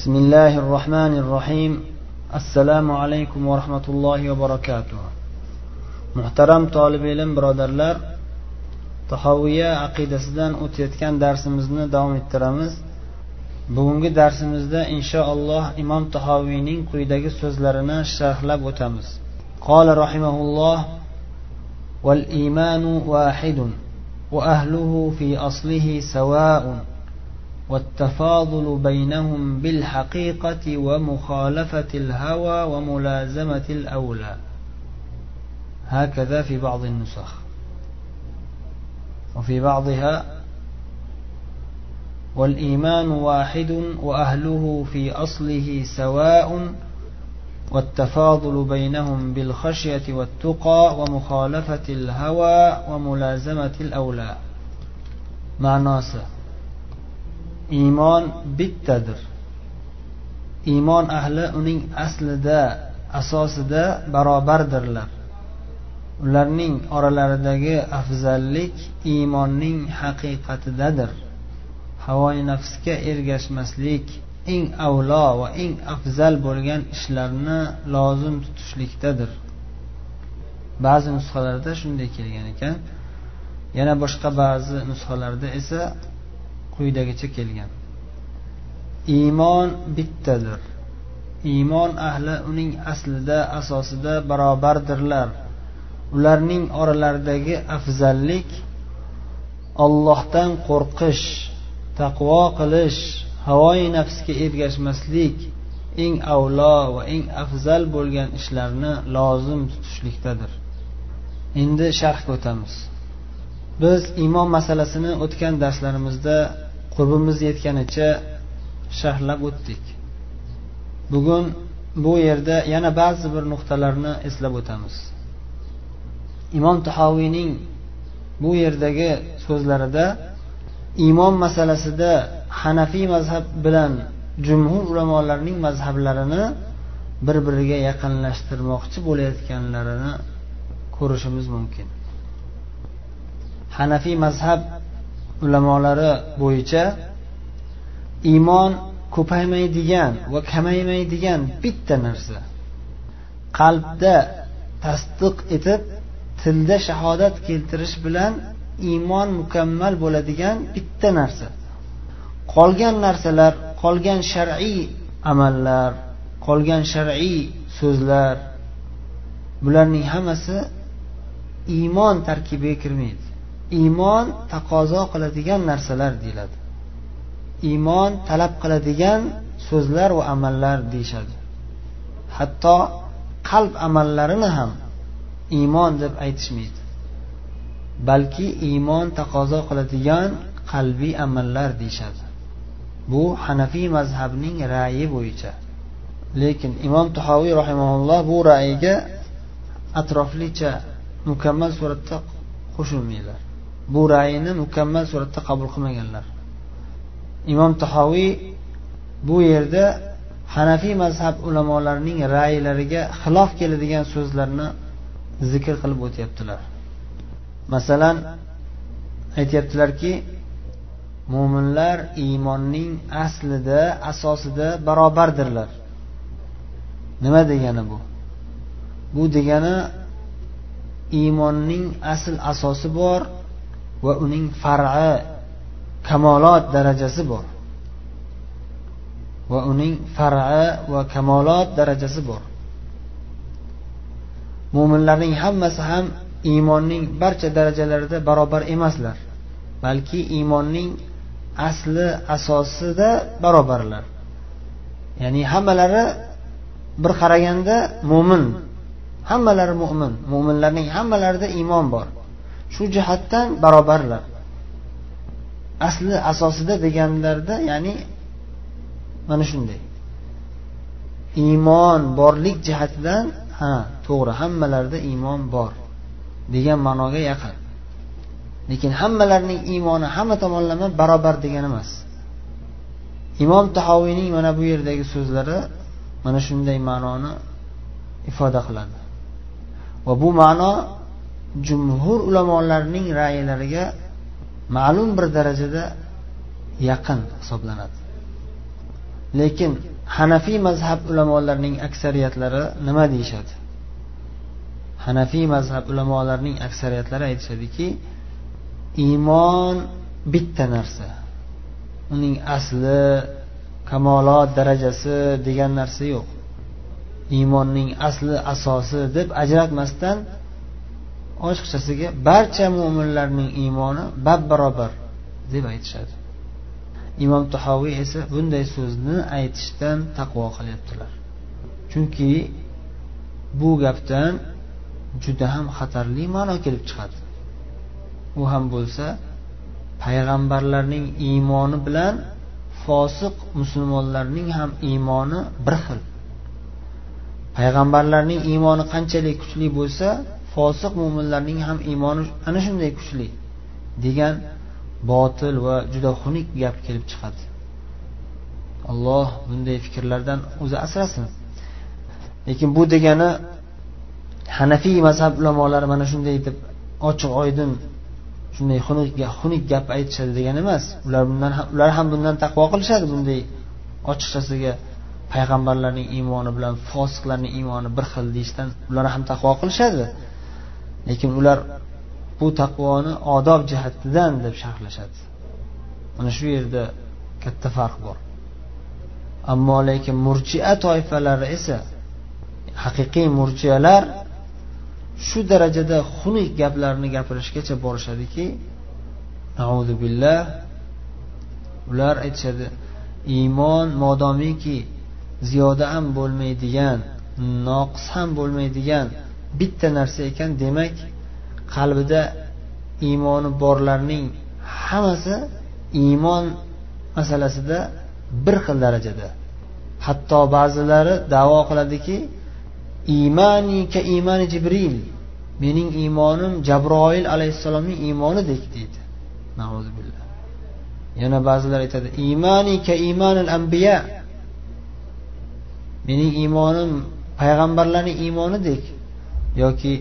بسم الله الرحمن الرحيم السلام عليكم ورحمة الله وبركاته محترم طالب ilm birodarlar tahoviya aqidasidan o'tayotgan darsimizni davom ettiramiz bugungi darsimizda inshaalloh imom tahoviyning quyidagi so'zlarini sharhlab o'tamiz قال رحمه الله والإيمان واحد وأهله في أصله سواء والتفاضل بينهم بالحقيقة ومخالفة الهوى وملازمة الأولى. هكذا في بعض النسخ. وفي بعضها والإيمان واحد وأهله في أصله سواء والتفاضل بينهم بالخشية والتقى ومخالفة الهوى وملازمة الأولى. معناه iymon bittadir. Iymon ahli uning aslida asosida barobardirlar. Ularning oralaridagi afzallik iymonning haqiqatidadir. Havoyi nafsga ergashmaslik eng avlo va eng afzal bo'lgan ishlarni lozim tutishlikdadir. Ba'zi nusxalarda shunday kelgan ekan. Yana boshqa ba'zi nusxalarda esa quyidagicha kelgan. Iymon bittadir. Iymon ahli uning aslida asosida barobardirlar. Ularning oralaridagi afzallik ollohdan qo'rqish taqvo qilish havoyi nafsga ergashmaslik eng avlo va eng afzal bo'lgan ishlarni lozim tutishlikdadir. Endi sharhga o'tamiz. Biz iymon masalasini o'tgan darslarimizda qurbimiz yetganicha sharhlab o'tdik. Bugun bu yerda yana ba'zi bir nuqtalarni eslab o'tamiz. Imom tahoviyning bu yerdagi so'zlarida iymon masalasida hanafiy mazhab bilan jumhur ulamolarning mazhablarini bir biriga yaqinlashtirmoqchi bo'layotganlarini ko'rishimiz mumkin. Hanafiy mazhab ulamolari bo'yicha iymon ko'paymaydigan va kamaymaydigan bitta narsa. Qalbda tasdiq etib tilda shahodat keltirish bilan iymon mukammal bo'ladigan bitta narsa. Qolgan narsalar qolgan shar'iy amallar qolgan shar'iy so'zlar bularning hammasi iymon tarkibiga kirmaydi. Iymon taqozo qiladigan narsalar deyiladi. Iymon talab qiladigan so'zlar va amallar deyishadi. Hatto qalb amallarini ham iymon deb aytishmaydi. Balki iymon taqozo qiladigan qalbiy amallar deyishadi. Bu hanafiy mazhabning ra'yi bo'yicha. Lekin imom tahoviy rahimaulloh bu ra'yiga atroflicha mukammal suratda qo'shilmaydilar bu ra'yini mukammal suratda qabul qilmaganlar. Imom tahoviy bu yerda hanafiy mazhab ulamolarining ra'ylariga xilof keladigan so'zlarni zikr qilib o'tyaptilar. Masalan aytyaptilarki mo'minlar iymonning aslida asosida barobardirlar. Nima degani bu? Bu degani iymonning asl asosi bor va uning far'i kamolot darajasi bor. Va uning far'i va kamolot darajasi bor. Mo'minlarning hammasi ham iymonning barcha darajalarida barobar emaslar balki iymonning asli asosida barobarlar. Ya'ni hammalari bir qaraganda mo'min hammalari mo'min mo'minlarning hammalarida iymon bor. Shu jihatdan barobarlar. Asli asosida deganlarda ya'ni mana shunday. Iymon borlik jihatidan ha to'g'ri hammalarida iymon bor degan ma'noga yaqin. Lekin hammalarining iymoni hamma tomonlama barobar degani emas. Imom tahoviyning mana bu yerdagi so'zlari mana shunday ma'noni ifoda qiladi. Va bu ma'no jumhur ulamolarning ra'ylariga ma'lum bir darajada yaqin hisoblanadi. Lekin hanafiy mazhab ulamolarining aksariyatlari nima deyishadi? Hanafiy mazhab ulamolarining aksariyatlari aytishadiki iymon bitta narsa. Uning asli kamolot darajasi degan narsa yo'q. Iymonning asli asosi deb ajratmasdan ochiqchasiga barcha mo'minlarning iymoni bab barobar deb aytishadi. Imom tahoviy esa bunday so'zni aytishdan taqvo qilyaptilar. Chunki bu gapdan juda ham xatarli ma'no kelib chiqadi. U ham bo'lsa payg'ambarlarning iymoni bilan fosiq musulmonlarning ham iymoni bir xil. Payg'ambarlarning iymoni qanchalik kuchli bo'lsa fosiq mo'minlarning ham iymoni ana shunday kuchli degan botil va juda xunuk gap kelib chiqadi. Alloh bunday fikrlardan o'zi asrasin. Lekin bu degani hanafiy mazhab ulamolari mana shunday deb ochiq oydin shunday xunuk gap aytishadi degani emas. Ular bundan ham ular ham bundan taqvo qilishadi bunday ochiqchasiga payg'ambarlarning iymoni bilan fosiqlarning iymoni bir xil deyishdan ular ham taqvo qilishadi. Lekin ular bu taqvoni odob jihatidan deb sharhlashadi. Mana shu yerda katta farq bor. Ammo lekin murjia toifalari esa haqiqiy murjialar shu darajada xunuk gaplarni gapirishgacha borishadiki billah ular aytishadi iymon modomiki ziyoda ham bo'lmaydigan noqis ham bo'lmaydigan bitta narsa ekan demak qalbida iymoni borlarning hammasi iymon masalasida bir xil darajada. Hatto ba'zilari davo qiladiki iymani ka jibril mening iymonim jabroil alayhissalomning iymonidek deydi. Yana ba'zilar aytadi iymani ka iymanil ambiya mening iymonim payg'ambarlarning iymonidek yoki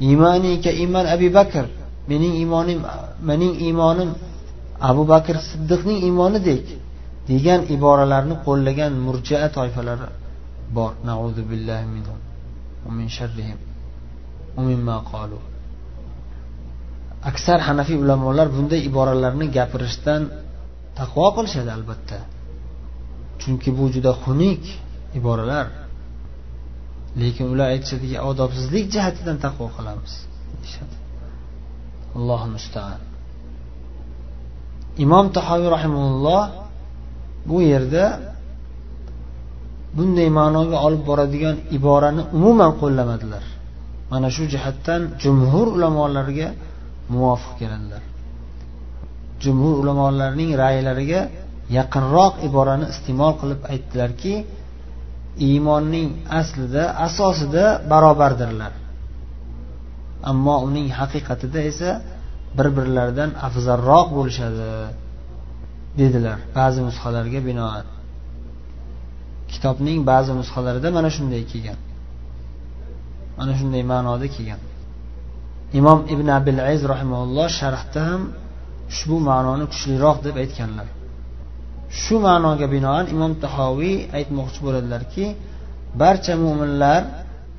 iymani iman abi bakr mening iymonim mening iymonim abu bakr siddiqning iymonidek degan iboralarni qo'llagan murjaa toifalari bor. Billahi sharrihim aksar hanafiy ulamolar bunday iboralarni gapirishdan taqvo qilishadi albatta. Chunki bu juda xunuk iboralar. Lekin ular aytishadiki odobsizlik jihatidan taqvo qilamiz deyishadi. Allohu mustaan. Imom tahoviy rahimulloh bu yerda bunday ma'noga olib boradigan iborani umuman qo'llamadilar. Mana shu jihatdan jumhur ulamolarga muvofiq keladilar. Jumhur ulamolarning ra'ylariga yaqinroq iborani iste'mol qilib aytdilarki iymonning aslida asosida barobardirlar. Ammo uning haqiqatida esa bir birlaridan afzalroq bo'lishadi dedilar ba'zi nusxalarga binoan kitobning ba'zi nusxalarida mana shunday kelgan. Mana shunday ma'noda kelgan. Imom ibn abil aziz rahimalloh sharhda ham ushbu ma'noni kuchliroq deb aytganlar. Shu ma'noga binoan imom tahoviy aytmoqchi bo'ladilarki barcha mo'minlar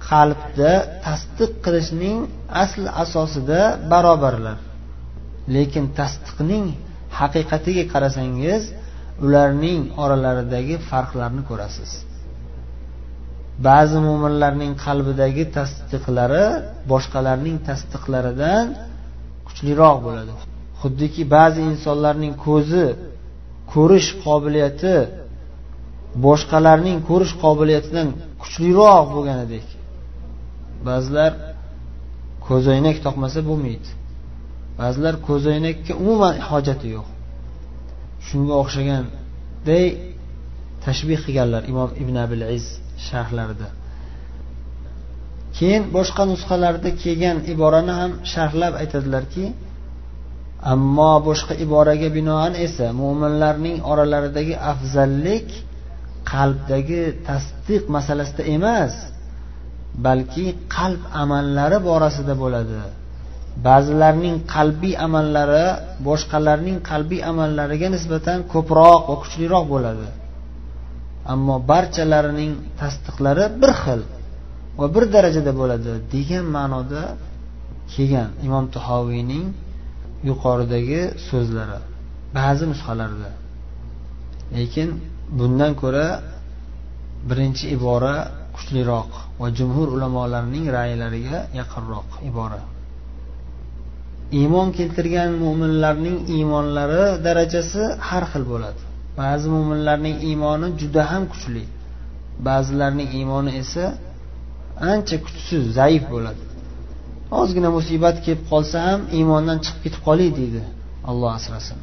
qalbda tasdiq qilishning asl asosida barobarlar. Lekin tasdiqning haqiqatiga qarasangiz ularning oralaridagi farqlarni ko'rasiz. Ba'zi mo'minlarning qalbidagi tasdiqlari boshqalarning tasdiqlaridan kuchliroq bo'ladi. Xuddiki ba'zi insonlarning ko'zi ko'rish qobiliyati boshqalarning ko'rish qobiliyatidan kuchliroq bo'lganidek. Ba'zilar ko'zoynak taqmasa bo'lmaydi. Ba'zilar ko'zoynakka umuman hojati yo'q. Shunga o'xshaganday tashbih qilganlar imom ibn abil iz sharhlarida. Keyin boshqa nusxalarda kelgan iborani ham sharhlab aytadilarki ammo boshqa iboraga binoan esa mo'minlarning oralaridagi afzallik qalbdagi tasdiq masalasida emas balki qalb amallari borasida bo'ladi. Ba'zilarning qalbiy amallari boshqalarning qalbiy amallariga nisbatan ko'proq va kuchliroq bo'ladi. Ammo barchalarining tasdiqlari bir xil va bir darajada bo'ladi degan ma'noda kelgan imom tahoviyning yuqoridagi so'zlari ba'zi nusxalarda. Lekin bundan ko'ra birinchi ibora kuchliroq va jumhur ulamolarning ra'ylariga yaqinroq ibora. Iymon keltirgan mo'minlarning iymonlari darajasi har xil bo'ladi. Ba'zi mo'minlarning iymoni juda ham kuchli ba'zilarning iymoni esa ancha kuchsiz zaif bo'ladi. Ozgina musibat kelib qolsa ham iymondan chiqib ketib qolay deydi alloh asrasin.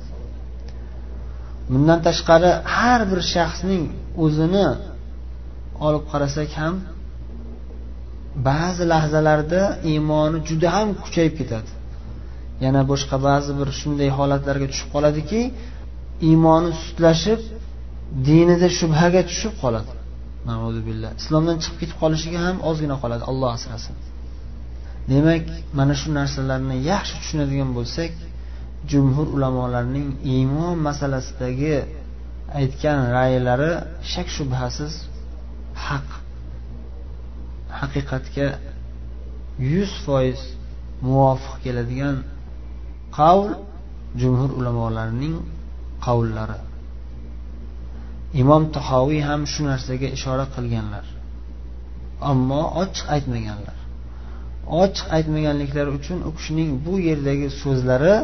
Bundan tashqari har bir shaxsning o'zini olib qarasak ham ba'zi lahzalarda iymoni juda ham kuchayib ketadi. Yana boshqa ba'zi bir shunday holatlarga tushib qoladiki iymoni sustlashib dinida shubhaga tushib qoladi. Islomdan chiqib ketib qolishiga ham ozgina qoladi. Alloh asrasin. Demak mana shu narsalarni yaxshi tushunadigan bo'lsak jumhur ulamolarning iymon masalasidagi aytgan ra'ylari shak shubhasiz haq. Haqiqatga yuz foiz muvofiq keladigan qavl jumhur ulamolarining qavllari. Imom tahoviy ham shu narsaga ishora qilganlar ammo ochiq aytmaganlar. Ochiq aytmaganliklari uchun u kishining bu yerdagi so'zlari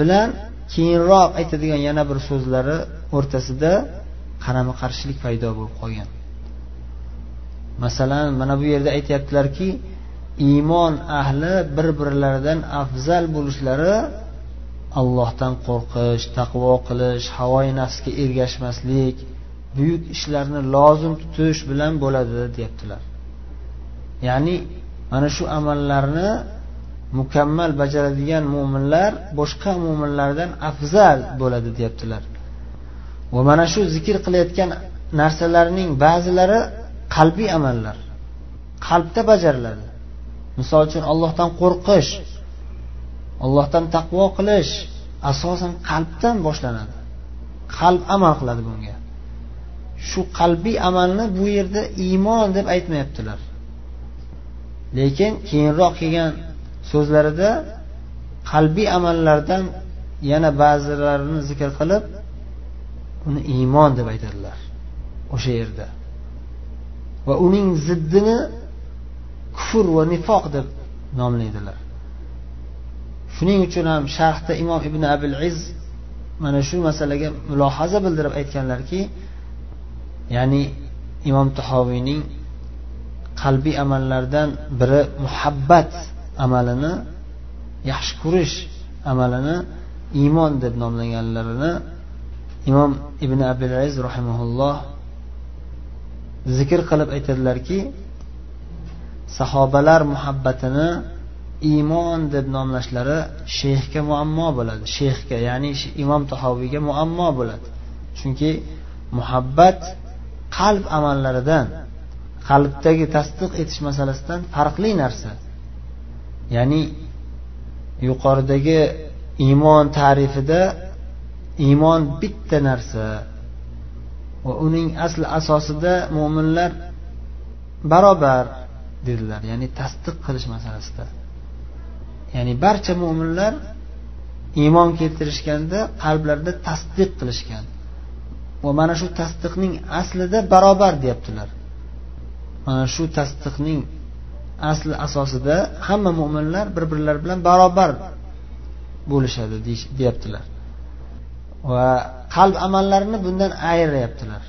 bilan keyinroq aytadigan yana bir so'zlari o'rtasida qarama qarshilik paydo bo'lib qolgan. Masalan mana bu yerda aytyaptilarki iymon ahli bir birlaridan afzal bo'lishlari allohdan qo'rqish taqvo qilish havoyi nafsga ergashmaslik buyuk ishlarni lozim tutish bilan bo'ladi deyaptilar ya'ni mana shu amallarni mukammal bajaradigan mo'minlar boshqa mo'minlardan afzal bo'ladi deyaptilar. Va mana shu zikr qilayotgan narsalarning ba'zilari qalbiy amallar qalbda bajariladi. Misol uchun allohdan qo'rqish allohdan taqvo qilish asosan qalbdan boshlanadi. Qalb amal qiladi bunga. Shu qalbiy amalni bu yerda iymon deb aytmayaptilar. Lekin keyinroq kelgan so'zlarida qalbiy amallardan yana ba'zilarini zikr qilib uni iymon deb aytadilar o'sha yerda. Va uning ziddini kufr va nifoq deb nomlaydilar. Shuning uchun ham sharhda imom ibn abil iz mana shu masalaga mulohaza bildirib aytganlarki ya'ni imom tahoviyning qalbiy amallardan biri muhabbat amalini yaxshi ko'rish amalini iymon deb nomlaganlarini imom ibn abil aziz rahimaulloh zikr qilib aytadilarki sahobalar muhabbatini iymon deb nomlashlari sheyxga muammo bo'ladi. Sheyxga ya'ni imom tahoviyga muammo bo'ladi. Chunki muhabbat qalb amallaridan qalbdagi tasdiq etish masalasidan farqli narsa. Ya'ni yuqoridagi iymon ta'rifida iymon bitta narsa va uning asli asosida mo'minlar barobar dedilar ya'ni tasdiq qilish masalasida. Ya'ni barcha mo'minlar iymon keltirishganda qalblarida tasdiq qilishgan va mana shu tasdiqning aslida barobar deyaptilar. Mana shu tasdiqning asli asosida hamma mo'minlar bir birlari bilan barobar bo'lishadi deyaptilar. Va qalb amallarini bundan ayirayaptilar.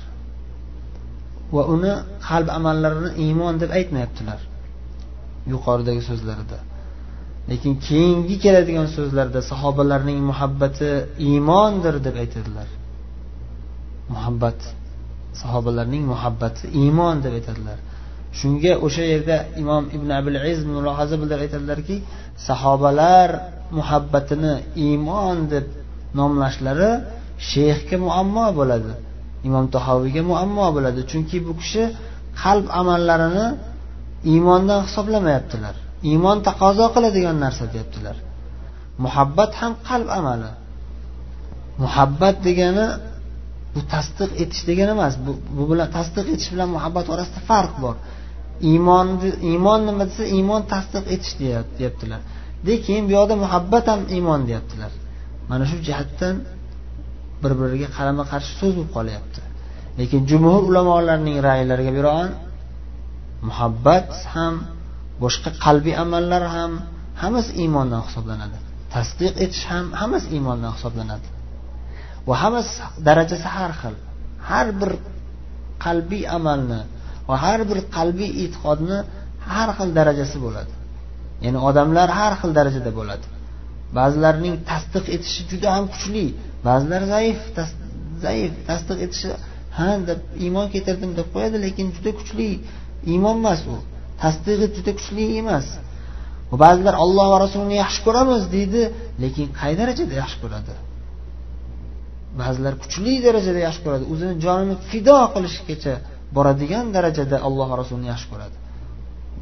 Va uni qalb amallarini iymon deb aytmayaptilar yuqoridagi so'zlarida. Lekin keyingi keladigan so'zlarda sahobalarning muhabbati iymondir deb aytadilar. Muhabbat sahobalarning muhabbati iymon deb aytadilar. Shunga o'sha yerda imom ibn abul iz mulohaza bildirib aytadilarki sahobalar muhabbatini iymon deb nomlashlari sheyxga muammo bo'ladi imom tahoviyga muammo bo'ladi. Chunki bu kishi qalb amallarini iymondan hisoblamayaptilar iymon taqozo qiladigan narsa deyaptilar. Muhabbat ham qalb amali. Muhabbat degani bu tasdiq etish degani emas bu bilan tasdiq etish bilan muhabbat orasida farq bor. Iymonni iymon nima desa iymon tasdiq etish deyaptilar. Lekin bu yoqda muhabbat ham iymon deyaptilar. Mana shu jihatdan bir biriga qarama qarshi so'z bo'lib qolyapti. Lekin jumhur ulamolarning raylariga binoan muhabbat ham boshqa qalbiy amallar ham hammasi iymondan hisoblanadi. Tasdiq etish ham hammasi iymondan hisoblanadi. Va hammasi darajasi har xil har bir qalbiy amalni va har bir qalbiy e'tiqodni har xil darajasi bo'ladi. Ya'ni odamlar har xil darajada bo'ladi. Ba'zilarning tasdiq etishi juda ham kuchli ba'zilar zaif zaif tasdiq etishi ha deb iymon keltirdim deb qo'yadi lekin juda kuchli iymon emas u. Tasdig'i juda kuchli emas. Ba'zilar olloh va rasulini yaxshi ko'ramiz deydi lekin qay darajada yaxshi ko'radi? Ba'zilar kuchli darajada yaxshi ko'radi. O'zini jonini fido qilishgacha boradigan darajada alloh rasulini yaxshi ko'radi.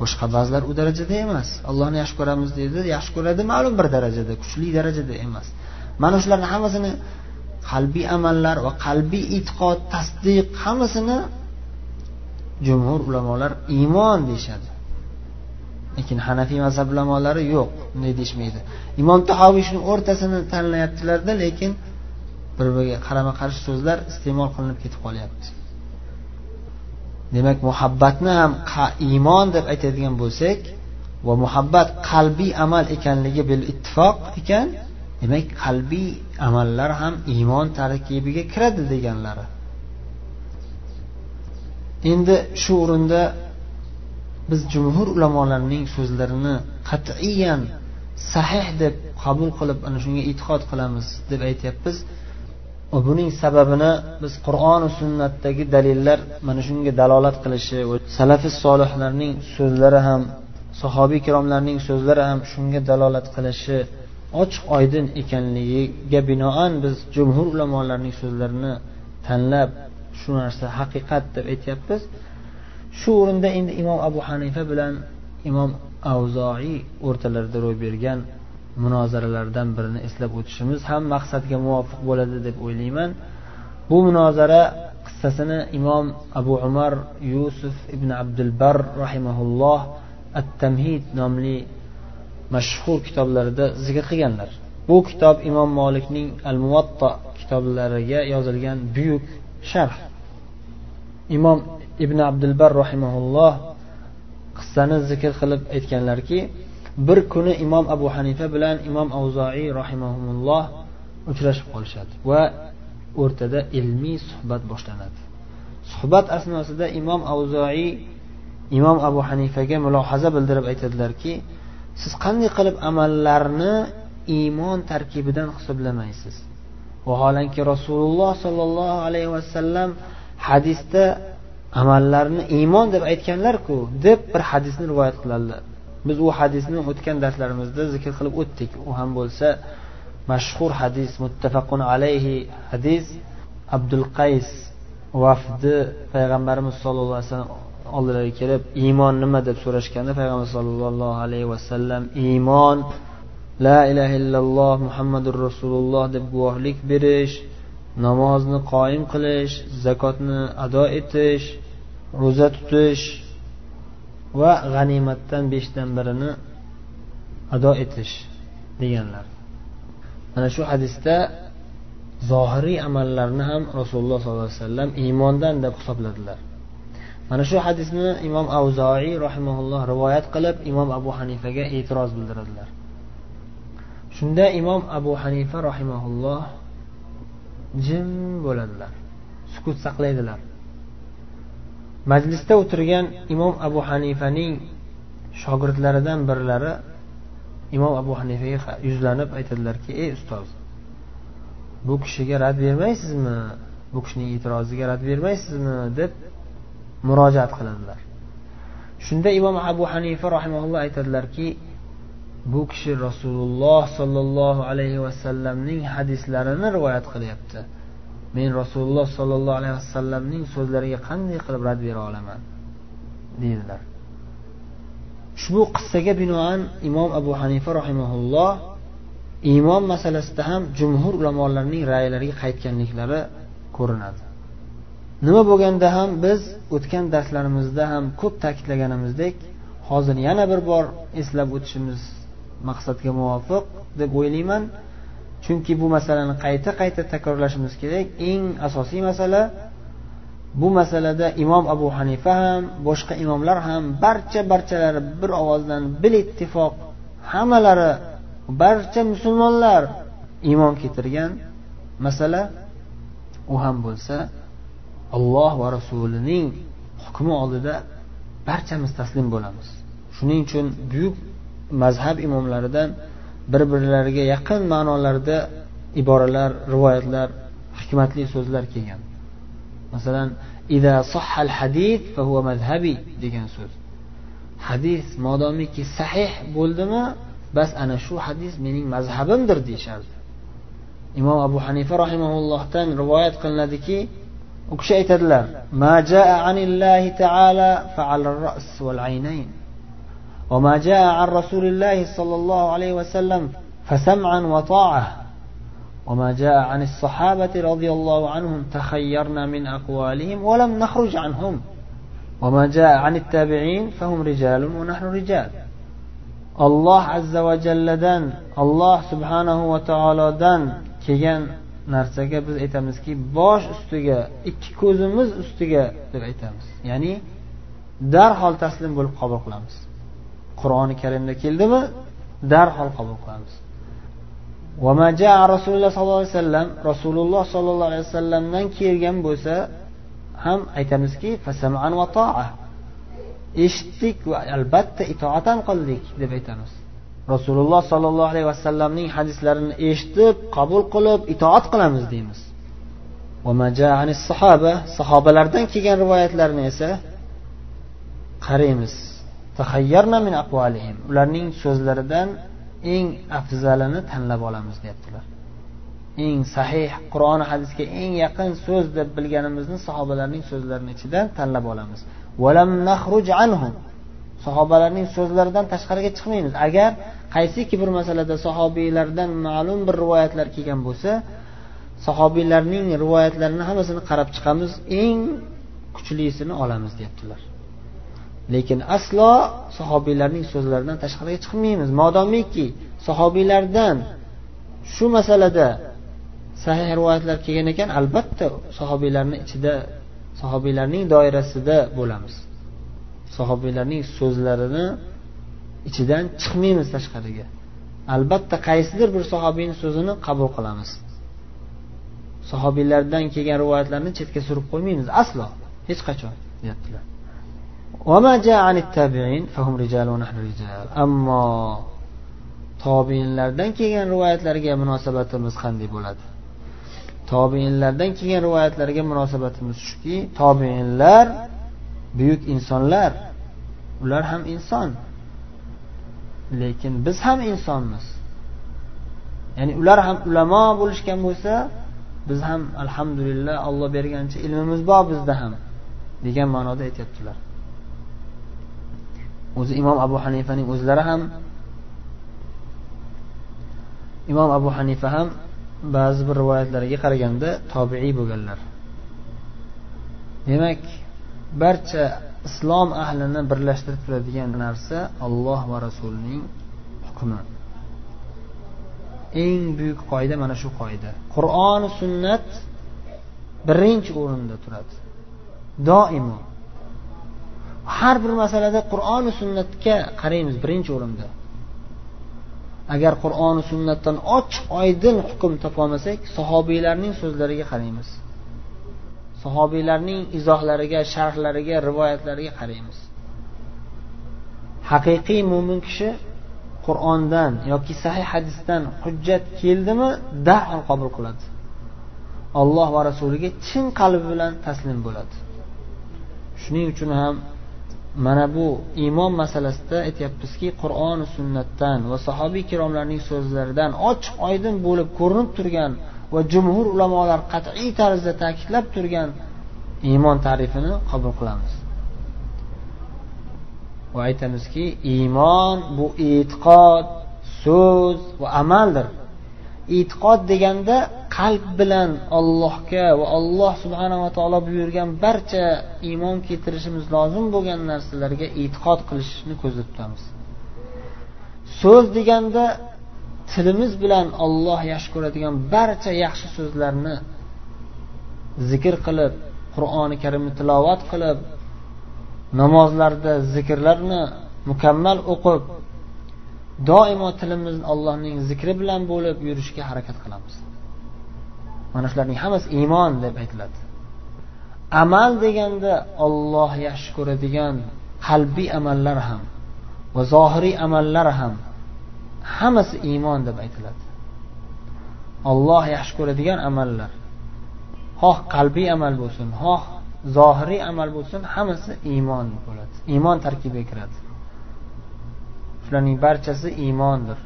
Boshqa ba'zilar u darajada emas. Allohni yaxshi ko'ramiz deydi yaxshi ko'radi ma'lum bir darajada kuchli darajada emas. Mana shularni hammasini qalbiy amallar va qalbiy e'tiqod tasdiq hammasini jumhur ulamolar iymon deyishadi. Lekin hanafiy mazhab ulamolari yo'q bunday deyishmaydi. Imom tahoviy shuni o'rtasini tanlayaptilarda lekin bir biriga qarama qarshi so'zlar iste'mol qilinib ketib qolyapti. Demak muhabbatni ham iymon deb aytadigan bo'lsak va muhabbat qalbiy amal ekanligi bil ittifoq ekan demak qalbiy amallar ham iymon tarkibiga kiradi deganlari. Endi shu o'rinda biz jumhur ulamolarning so'zlarini qat'iyan sahih deb qabul qilib ana shunga e'tiqod qilamiz deb aytyapmiz. Va buning sababini biz qur'oni sunnatdagi dalillar mana shunga dalolat qilishi va salafi solihlarning so'zlari ham sahobiy ikromlarning so'zlari ham shunga dalolat qilishi ochiq oydin ekanligiga binoan biz jumhur ulamolarning so'zlarini tanlab shu narsa haqiqat deb aytyapmiz. Shu o'rinda endi imom abu hanifa bilan imom avzoiy o'rtalarida ro'y bergan munozaralardan birini eslab o'tishimiz ham maqsadga muvofiq bo'ladi deb o'ylayman. Bu munozara qissasini imom abu umar yusuf ibn abdulbar rahimaulloh at tamhid nomli mashhur kitoblarida zikr qilganlar. Bu kitob imom molikning al muvatto kitoblariga yozilgan buyuk sharh. Imom ibn abdulbar rahimaulloh qissani zikr qilib aytganlarki bir kuni imom abu hanifa bilan imom avzoiy rahimaulloh uchrashib qolishadi va o'rtada ilmiy suhbat boshlanadi. Suhbat asnosida imom avzoiy imom abu hanifaga mulohaza bildirib aytadilarki siz qanday qilib amallarni iymon tarkibidan hisoblamaysiz? Vaholanki rasululloh sollallohu alayhi vasallam hadisda amallarni iymon deb aytganlarku deb bir hadisni rivoyat qiladilar. Biz u hadisni o'tgan darslarimizda zikr qilib o'tdik. U ham bo'lsa mashhur hadis muttafaqun alayhi hadis. Abdul qays vafdi payg'ambarimiz sollallohu alayhi vasallam oldilariga kelib iymon nima? deb so'rashganda payg'ambar sollallohu alayhi vasallam iymon la ilaha illalloh muhammadur rasululloh deb guvohlik berish namozni qoyim qilish zakotni ado etish ro'za tutish va g'animatdan beshdan birini ado etish deganlar. Mana shu hadisda zohiriy amallarni ham rasululloh sollallohu alayhi vasallam iymondan deb hisobladilar. Mana shu hadisni imom avzoiy rahimaulloh rivoyat qilib imom abu hanifaga e'tiroz bildiradilar. Shunda imom abu hanifa rahimaulloh jim bo'ladilar sukut saqlaydilar. Majlisda o'tirgan imom abu hanifaning shogirdlaridan birlari imom abu hanifaga yuzlanib aytadilarki ey ustoz bu kishiga rad bermaysizmi? Bu kishining e'tiroziga rad bermaysizmi? deb murojaat qiladilar. Shunda imom abu hanifa rahimaulloh aytadilarki bu kishi rasululloh sollallohu alayhi vasallamning hadislarini rivoyat qilyapti. Men rasululloh sollallohu alayhi vasallamning so'zlariga qanday qilib rad bera olaman? Deydilar. Ushbu qissaga binoan imom abu hanifa rahimaulloh iymon masalasida ham jumhur ulamolarning raylariga qaytganliklari ko'rinadi. Nima bo'lganda ham biz o'tgan darslarimizda ham ko'p ta'kidlaganimizdek hozir yana bir bor eslab o'tishimiz maqsadga muvofiq deb o'ylayman. Chunki bu masalani qayta qayta takrorlashimiz kerak. Eng asosiy masala bu masalada imom abu hanifa ham boshqa imomlar ham barcha barchalari bir ovozdan bil ittifoq hammalari barcha musulmonlar iymon keltirgan masala u ham bo'lsa alloh va rasulining hukmi oldida barchamiz taslim bo'lamiz. Shuning uchun buyuk mazhab imomlaridan bir birlariga yaqin ma'nolarda iboralar rivoyatlar hikmatli so'zlar kelgan. Masalan ida sahhal hadis mazhabiy degan so'z. Hadis modomiki sahih bo'ldimi? Bas ana shu hadis mening mazhabimdir deyishardi. Imom abu hanifa rahimaullohdan rivoyat qilinadiki u kishi aytadilar ma jaa anillahi taala fa'al ras val aynayn. وما جاء عن رسول الله صلى الله عليه وسلم فسمعا وطاعة وما جاء عن الصحابة رضي الله عنهم تخيرنا من أقوالهم ولم نخرج عنهم وما جاء عن التابعين فهم رجال ونحن رجال alloh azza va jalladan alloh subhanahu va taolodan kelgan narsaga biz aytamizki bosh ustiga ikki ko'zimiz ustiga deb aytamiz ya'ni darhol taslim bo'lib qabul qilamiz qur'oni karimda keldimi? Darhol qabul qilamiz. Rasululloh sollallohu alayhi vasallam rasululloh sollallohu alayhi vasallamdan kelgan bo'lsa ham aytamizki eshitdik va albatta itoat ham qildik deb aytamiz. Rasululloh sollallohu alayhi vasallamning hadislarini eshitib qabul qilib itoat qilamiz deymiz. Sahobalardan kelgan rivoyatlarni esa qaraymiz. Ularning so'zlaridan eng afzalini tanlab olamiz deyaptilar. Eng sahih qur'on hadisga eng yaqin so'z deb bilganimizni sahobalarning so'zlarini ichidan tanlab olamiz. sahobalarning so'zlaridan tashqariga chiqmaymiz. Agar qaysiki bir masalada sahobiylardan ma'lum bir rivoyatlar kelgan bo'lsa sahobiylarning rivoyatlarini hammasini qarab chiqamiz eng kuchlisini olamiz deyaptilar. Lekin aslo sahobiylarning so'zlaridan tashqariga chiqmaymiz. Modomiki sahobiylardan shu masalada sahih rivoyatlar kelgan ekan albatta sahobiylarni ichida sahobiylarning doirasida bo'lamiz. Sahobiylarning so'zlarini ichidan chiqmaymiz tashqariga. Albatta qaysidir bir sahobiyni so'zini qabul qilamiz. Sahobiylardan kelgan rivoyatlarni chetga surib qo'ymaymiz aslo. Hech qachon deyaptilar. Ammo tobiinlardan kelgan rivoyatlarga munosabatimiz qanday bo'ladi? Tobiinlardan kelgan rivoyatlarga munosabatimiz shuki tobiinlar buyuk insonlar. Ular ham inson. Lekin biz ham insonmiz. Ya'ni ular ham ulamo bo'lishgan bo'lsa biz ham alhamdulillah olloh bergancha ilmimiz bor bizda ham degan ma'noda aytyaptilar. O'zi imom abu hanifaning o'zlari ham imom abu hanifa ham ba'zi bir rivoyatlarga qaraganda tobiiy bo'lganlar. Demak barcha islom ahlini birlashtirib turadigan narsa olloh va rasulining hukmi. Eng buyuk qoida mana shu qoida. Qur'oni sunnat birinchi o'rinda turadi. Doimo. Har bir masalada qur'oni sunnatga qaraymiz birinchi o'rinda. Agar qur'oni sunnatdan ochiq oydin hukm topolmasak sahobiylarning so'zlariga qaraymiz. Sahobiylarning izohlariga sharhlariga rivoyatlariga qaraymiz. Haqiqiy mo'min kishi qur'ondan yoki sahih hadisdan hujjat keldimi darhol qabul qiladi. Alloh va rasuliga chin qalbi bilan taslim bo'ladi. Shuning uchun ham mana bu iymon masalasida aytyapmizki qur'oni sunnatdan va sahobiy ikromlarning so'zlaridan ochiq oydin bo'lib ko'rinib turgan va jumhur ulamolar qat'iy tarzda ta'kidlab turgan iymon ta'rifini qabul qilamiz. Va aytamizki iymon bu e'tiqod so'z va amaldir. E'tiqod deganda qalb bilan ollohga va alloh subhanava taolo buyurgan barcha iymon keltirishimiz lozim bo'lgan narsalarga e'tiqod qilishni ko'zda tutamiz. So'z deganda tilimiz bilan olloh yaxshi ko'radigan barcha yaxshi so'zlarni zikr qilib qur'oni karimni tilovat qilib namozlarda zikrlarni mukammal o'qib doimo tilimiz allohning zikri bilan bo'lib yurishga harakat qilamiz. Mana shularning hammasi iymon deb aytiladi. Amal deganda olloh yaxshi ko'radigan qalbiy amallar ham va zohiriy amallar ham hammasi iymon deb aytiladi. Olloh yaxshi ko'radigan amallar. Xoh qalbiy amal bo'lsin xoh zohiriy amal bo'lsin hammasi iymon bo'ladi iymon tarkibiga kiradi. Shularning barchasi iymondir.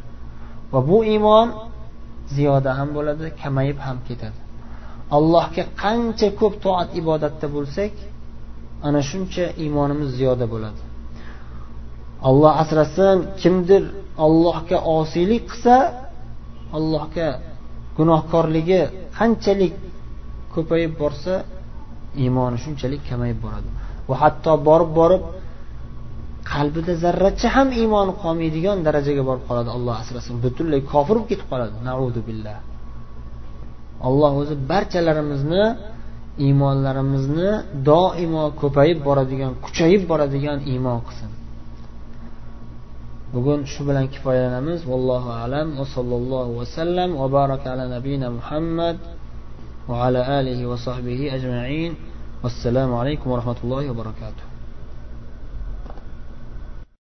Va bu iymon ziyoda ham bo'ladi kamayib ham ketadi. Allohga qancha ko'p toat ibodatda bo'lsak ana shuncha iymonimiz ziyoda bo'ladi. Alloh asrasin kimdir allohga osiylik qilsa allohga gunohkorligi qanchalik ko'payib borsa iymoni shunchalik kamayib boradi. Va hatto borib borib qalbida zarracha ham iymoni qolmaydigan darajaga borib qoladi alloh asrasin. Butunlay kofir bo'lib ketib qoladi. Naudu billah. Alloh o'zi barchalarimizni iymonlarimizni doimo ko'payib boradigan kuchayib boradigan iymon qilsin. Bugun shu bilan kifoyalanamiz. Vallohu alam. Va sallallohu vasallam va baraka ala nabiyina muhammad va ala alihi va sahbihi ajmain. Vassalomu alaykum va rahmatullohi va barakatuh.